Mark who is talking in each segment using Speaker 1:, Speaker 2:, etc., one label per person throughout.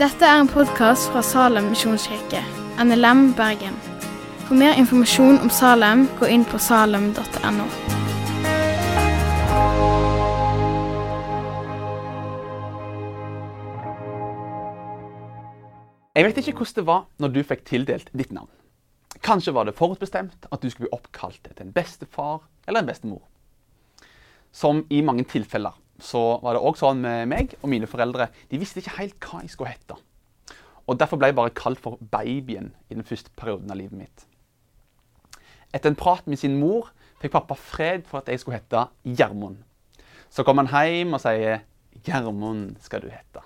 Speaker 1: Dette er en podkast fra Salem misjonskirke, NLM Bergen. For mer informasjon om Salem, gå inn på salem.no.
Speaker 2: Jeg vet ikke hvordan det var når du fikk tildelt ditt navn. Kanskje var det forutbestemt at du skulle bli oppkalt etter en bestefar eller en bestemor. Som i mange tilfeller så var det òg sånn med meg og mine foreldre. De visste ikke helt hva jeg skulle hete. Og Derfor ble jeg bare kalt for babyen i den første perioden av livet mitt. Etter en prat med sin mor fikk pappa fred for at jeg skulle hete Gjermund. Så kom han hjem og sier 'Gjermund skal du hete'.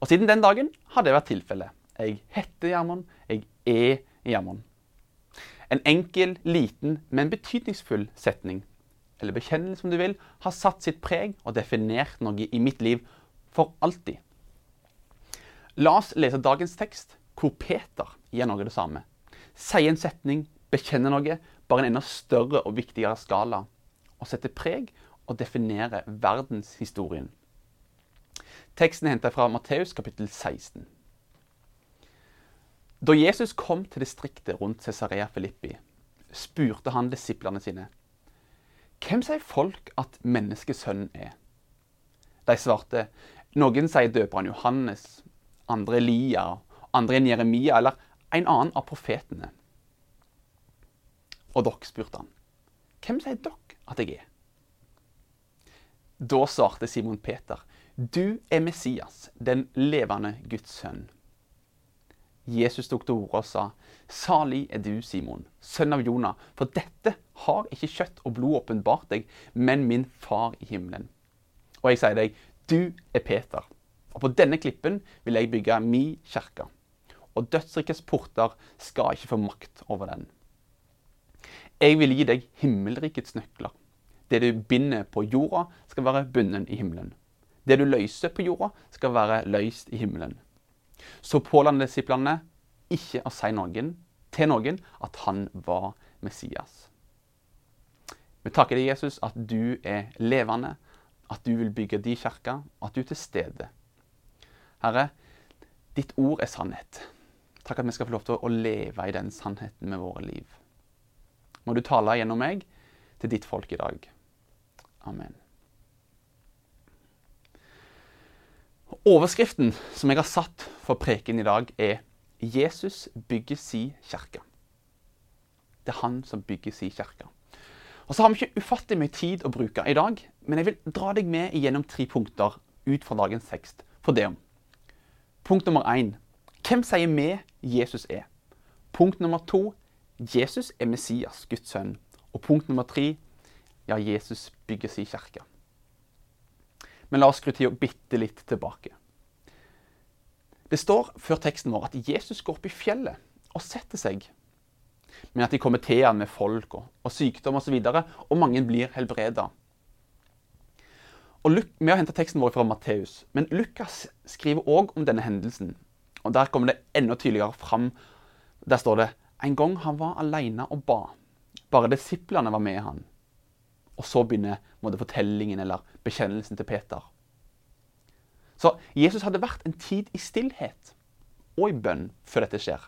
Speaker 2: Og siden den dagen har det vært tilfellet. Jeg heter Gjermund. Jeg er Gjermund. En enkel, liten, men betydningsfull setning, eller bekjennelse om du vil, har satt sitt preg og definert noe i mitt liv for alltid. La oss lese dagens tekst, hvor Peter gjør noe det samme. Sier en setning, bekjenner noe, bare en enda større og viktigere skala. Og setter preg og definerer verdenshistorien. Teksten er henta fra Matteus kapittel 16. Da Jesus kom til distriktet rundt Cesarea Filippi, spurte han disiplene sine. Hvem sier folk at menneskesønnen er? De svarte. Noen sier døperen Johannes, andre Elia, andre en Jeremia eller en annen av profetene. Og dere, spurte han. Hvem sier dere at jeg er? Da svarte Simon Peter. Du er Messias, den levende Guds sønn. Jesus tok til orde og sa, Salig er du, Simon, sønn av Jonah, for dette har ikke kjøtt og blod åpenbart deg, men min far i himmelen. Og jeg sier deg, du er Peter, og på denne klippen vil jeg bygge mi kirke. Og dødsrikets porter skal ikke få makt over den. Jeg vil gi deg himmelrikets nøkler. Det du binder på jorda, skal være bundet i himmelen. Det du løser på jorda, skal være løst i himmelen. Så påla disiplene ikke å si noen, til noen at han var Messias. Vi takker deg, Jesus, at du er levende, at du vil bygge din kirke, at du er til stede. Herre, ditt ord er sannhet. Takk at vi skal få lov til å leve i den sannheten med våre liv. Må du tale gjennom meg til ditt folk i dag. Amen. Overskriften som jeg har satt for preken i dag, er 'Jesus bygger si kirke'. Det er han som bygger si kirke. Og så har vi ikke ufattelig mye tid å bruke i dag, men jeg vil dra deg med gjennom tre punkter ut fra dagens tekst for det om. Punkt nummer én hvem sier vi Jesus er? Punkt nummer to Jesus er Messias, Guds sønn. Og punkt nummer tre ja, Jesus bygger si kirke. Men la oss skru tida bitte litt tilbake. Det står før teksten vår at Jesus går opp i fjellet og setter seg. Men at de kommer til han med folk og, og sykdom osv., og, så og mange blir helbreda. Vi har henta teksten vår fra Matteus, men Lukas skriver òg om denne hendelsen. Og Der kommer det enda tydeligere fram. Der står det en gang han var alene og ba. Bare disiplene var med han. Og så begynner måtte, fortellingen eller bekjennelsen til Peter. Så Jesus hadde vært en tid i stillhet og i bønn før dette skjer.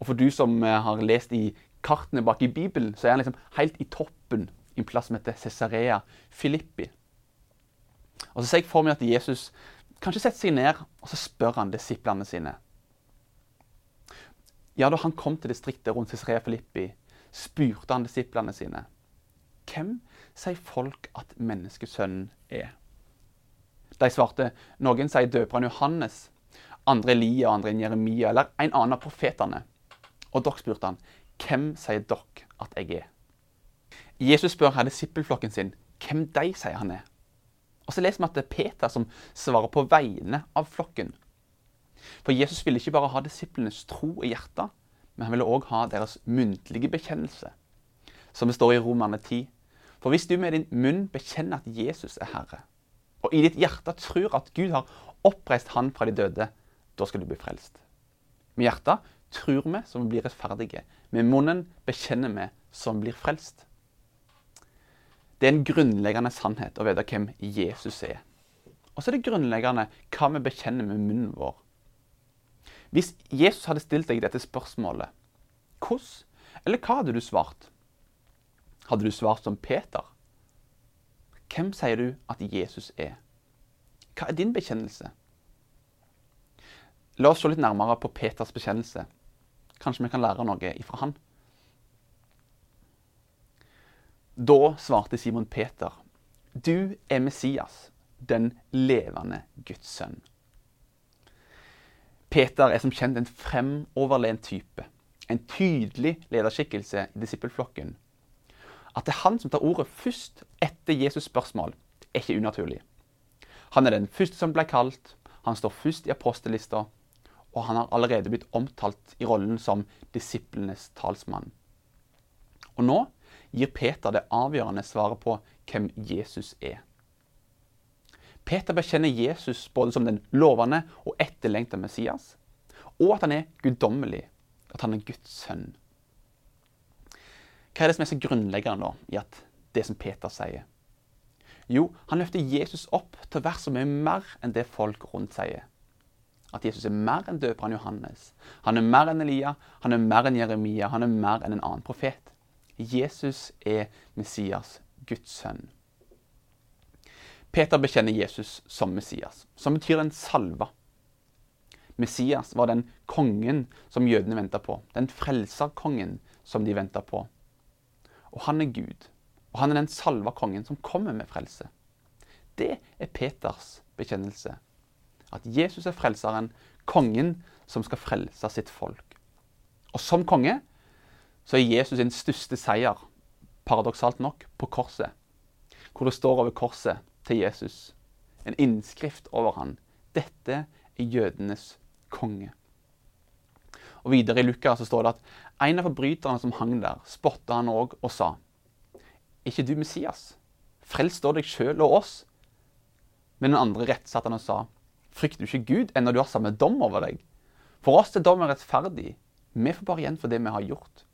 Speaker 2: Og for du som eh, har lest i kartene bak i Bibelen, så er han liksom helt i toppen i en plass som heter Cesarea Filippi. Og så ser jeg for meg at Jesus kanskje setter seg ned og så spør han disiplene sine. Ja, Da han kom til distriktet rundt Cesarea Filippi, spurte han disiplene sine. Hvem sier folk at menneskesønnen er? De svarte noen sier døperen Johannes, andre Elia, andre enn Jeremia eller en annen av profetene. Og dere spurte han, hvem sier dere at jeg er? Jesus spør her disippelflokken sin hvem de sier han er. Og så leser vi at det er Peter som svarer på vegne av flokken. For Jesus ville ikke bare ha disiplenes tro i hjertet, men han ville òg ha deres muntlige bekjennelse. Som det står i Romerne 10. For hvis du med din munn bekjenner at Jesus er Herre, og i ditt hjerte tror at Gud har oppreist Han fra de døde, da skal du bli frelst. Med hjertet tror vi som blir rettferdige. Med munnen bekjenner vi som blir frelst. Det er en grunnleggende sannhet å vite hvem Jesus er. Og så er det grunnleggende hva vi bekjenner med munnen vår. Hvis Jesus hadde stilt deg dette spørsmålet, hvordan eller hva hadde du svart? Hadde du svart som Peter? Hvem sier du at Jesus er? Hva er din bekjennelse? La oss se litt nærmere på Peters bekjennelse. Kanskje vi kan lære noe ifra han. Da svarte Simon Peter, du er Messias, den levende Guds sønn. Peter er som kjent en fremoverlent type. En tydelig lederskikkelse i disippelflokken. At det er han som tar ordet først etter Jesus' spørsmål, er ikke unaturlig. Han er den første som ble kalt, han står først i apostellista, og han har allerede blitt omtalt i rollen som disiplenes talsmann. Og nå gir Peter det avgjørende svaret på hvem Jesus er. Peter bekjenner Jesus både som den lovende og etterlengta Messias, og at han er guddommelig, at han er Guds sønn. Hva er det som er så grunnleggende da, i at det som Peter sier? Jo, han løfter Jesus opp til å være så mye mer enn det folk rundt sier. At Jesus er mer enn døperen Johannes. Han er mer enn Elia, han er mer enn Jeremia, han er mer enn en annen profet. Jesus er Messias, Guds sønn. Peter bekjenner Jesus som Messias, som betyr en salva. Messias var den kongen som jødene venta på. Den frelserkongen som de venta på. Og han er Gud. Og han er den salva kongen som kommer med frelse. Det er Peters bekjennelse. At Jesus er frelseren, kongen som skal frelse sitt folk. Og som konge så er Jesus sin største seier, paradoksalt nok, på korset. Hvor det står over korset til Jesus en innskrift over han. Dette er jødenes konge. Og Videre i Lukas så står det at en av forbryterne som hang der, spotta han òg og sa ikke du Messias? Frels da deg sjøl og oss. Men den andre rettsatte han og sa frykter du ikke Gud ennå du har samme dom over deg? For oss er dommen rettferdig. Vi får bare igjen for det vi har gjort.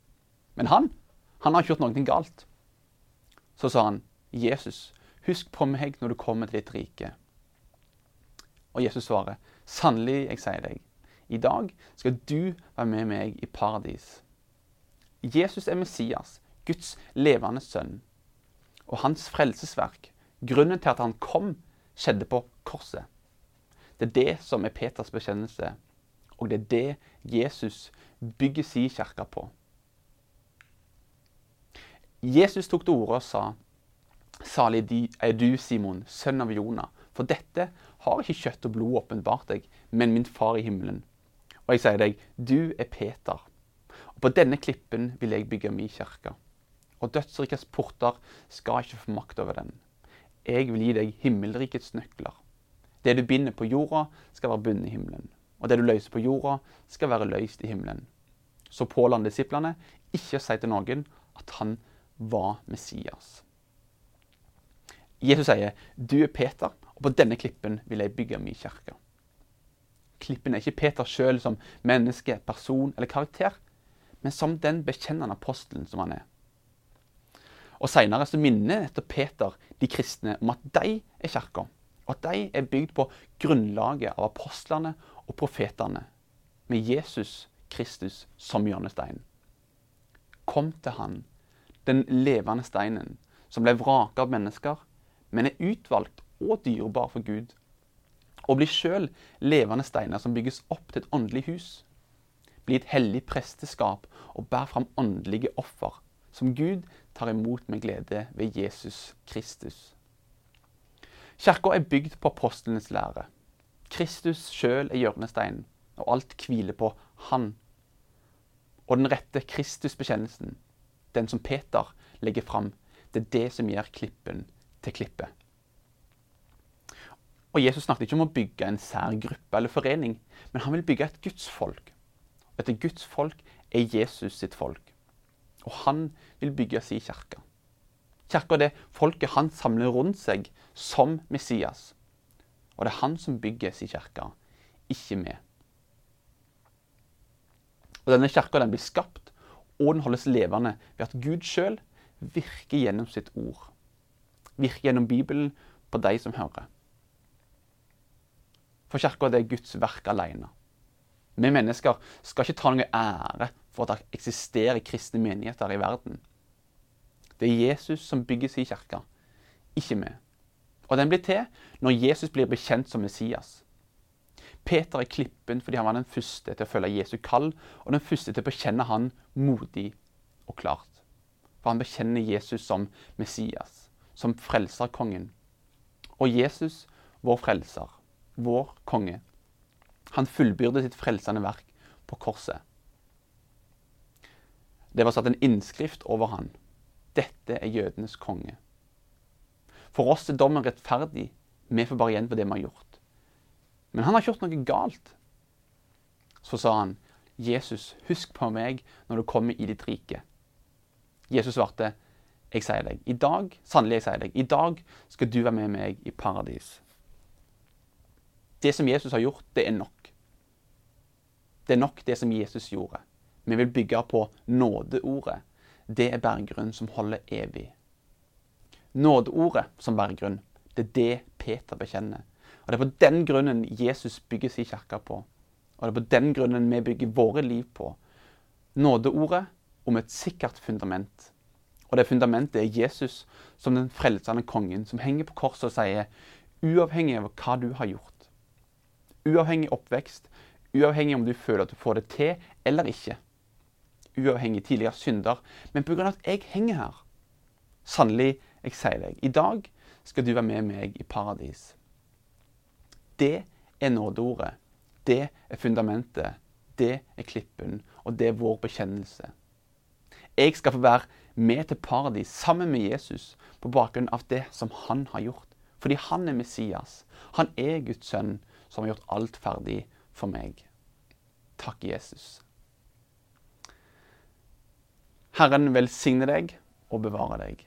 Speaker 2: Men han, han har ikke gjort noe galt. Så sa han, Jesus, husk på meg når du kommer til ditt rike. Og Jesus svarer, sannelig, jeg sier deg, i dag skal du være med meg i paradis. Jesus er Messias, Guds levende sønn. Og hans frelsesverk, grunnen til at han kom, skjedde på korset. Det er det som er Peters bekjennelse, og det er det Jesus bygger sin kirke på. Jesus tok til orde og sa, Salig er du, Simon, sønn av Jonah, for dette har ikke kjøtt og blod åpenbart deg, men min far i himmelen. Og jeg sier deg, du er Peter, og på denne klippen vil jeg bygge min kirke. Og dødsrikets porter skal ikke få makt over den. Jeg vil gi deg himmelrikets nøkler. Det du binder på jorda, skal være bundet i himmelen. Og det du løser på jorda, skal være løst i himmelen. Så påla han disiplene ikke å si til noen at han var Messias. Jesus sier, 'Du er Peter, og på denne klippen vil jeg bygge min kirke'. Klippen er ikke Peter sjøl som menneske, person eller karakter, men som den bekjennende apostelen som han er. Og Seinere så minner nettopp Peter de kristne om at de er kirka, og at de er bygd på grunnlaget av apostlene og profetene, med Jesus Kristus som hjørnestein. Kom til Han, den levende steinen, som ble vraka av mennesker, men er utvalgt og dyrebar for Gud. Og blir sjøl levende steiner som bygges opp til et åndelig hus. Bli et hellig presteskap og bær fram åndelige offer, som Gud tar imot med glede ved Jesus Kristus. Kirka er bygd på apostlenes lære. Kristus sjøl er hjørnesteinen, og alt hviler på Han. Og den rette Kristusbekjennelsen, den som Peter legger fram, det er det som gjør klippen til klippet. Og Jesus snakket ikke om å bygge en sær gruppe eller forening, men han vil bygge et gudsfolk. Dette Guds folk er Jesus sitt folk. Og han vil bygge sin kirke. Kirka er det folket han samler rundt seg som Messias. Og det er han som bygger sin kirke, ikke vi. Og Denne kirka blir skapt, og den holdes levende ved at Gud sjøl virker gjennom sitt ord. Virker gjennom Bibelen på de som hører. For kirka er Guds verk alene. Vi mennesker skal ikke ta noe ære for at det eksisterer kristne menigheter i verden. Det er Jesus som bygger sin kirke, ikke vi. Og den blir til når Jesus blir bekjent som Messias. Peter er klippen fordi han var den første til å følge Jesu kall, og den første til å bekjenne han modig og klart. For han bekjenner Jesus som Messias, som frelserkongen. Og Jesus, vår frelser, vår konge, han fullbyrde sitt frelsende verk på korset. Det var satt en innskrift over han. Dette er jødenes konge. For oss er dommen rettferdig. Vi får bare igjen på det vi har gjort. Men han har gjort noe galt. Så sa han, 'Jesus, husk på meg når du kommer i ditt rike.' Jesus svarte, 'Jeg sier deg, i dag, sannelig jeg sier deg, i dag skal du være med meg i paradis.' Det som Jesus har gjort, det er nok. Det er nok det som Jesus gjorde. Vi vil bygge på nådeordet. Det er berggrunn som holder evig. Nådeordet som berggrunn, det er det Peter bekjenner. Og Det er på den grunnen Jesus bygger sin kirke på. Og det er på den grunnen vi bygger våre liv på. Nådeordet om et sikkert fundament. Og det fundamentet er Jesus som den frelsende kongen som henger på korset og sier uavhengig av hva du har gjort, uavhengig oppvekst, Uavhengig om du føler at du får det til eller ikke. Uavhengig tidligere synder. Men pga. at jeg henger her. Sannelig, jeg sier deg, i dag skal du være med meg i paradis. Det er nådeordet. Det er fundamentet. Det er klippen. Og det er vår bekjennelse. Jeg skal få være med til paradis sammen med Jesus på bakgrunn av det som han har gjort. Fordi han er Messias. Han er Guds sønn som har gjort alt ferdig for meg. Takk, Jesus. Herren velsigne deg og bevare deg.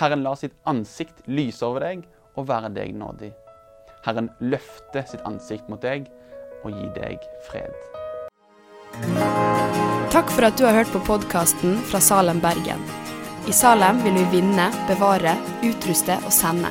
Speaker 2: Herren la sitt ansikt lyse over deg og være deg nådig. Herren løfte sitt ansikt mot deg og gi deg fred.
Speaker 3: Takk for at du har hørt på podkasten fra Salem, Bergen. I Salem vil vi vinne, bevare, utruste og sende,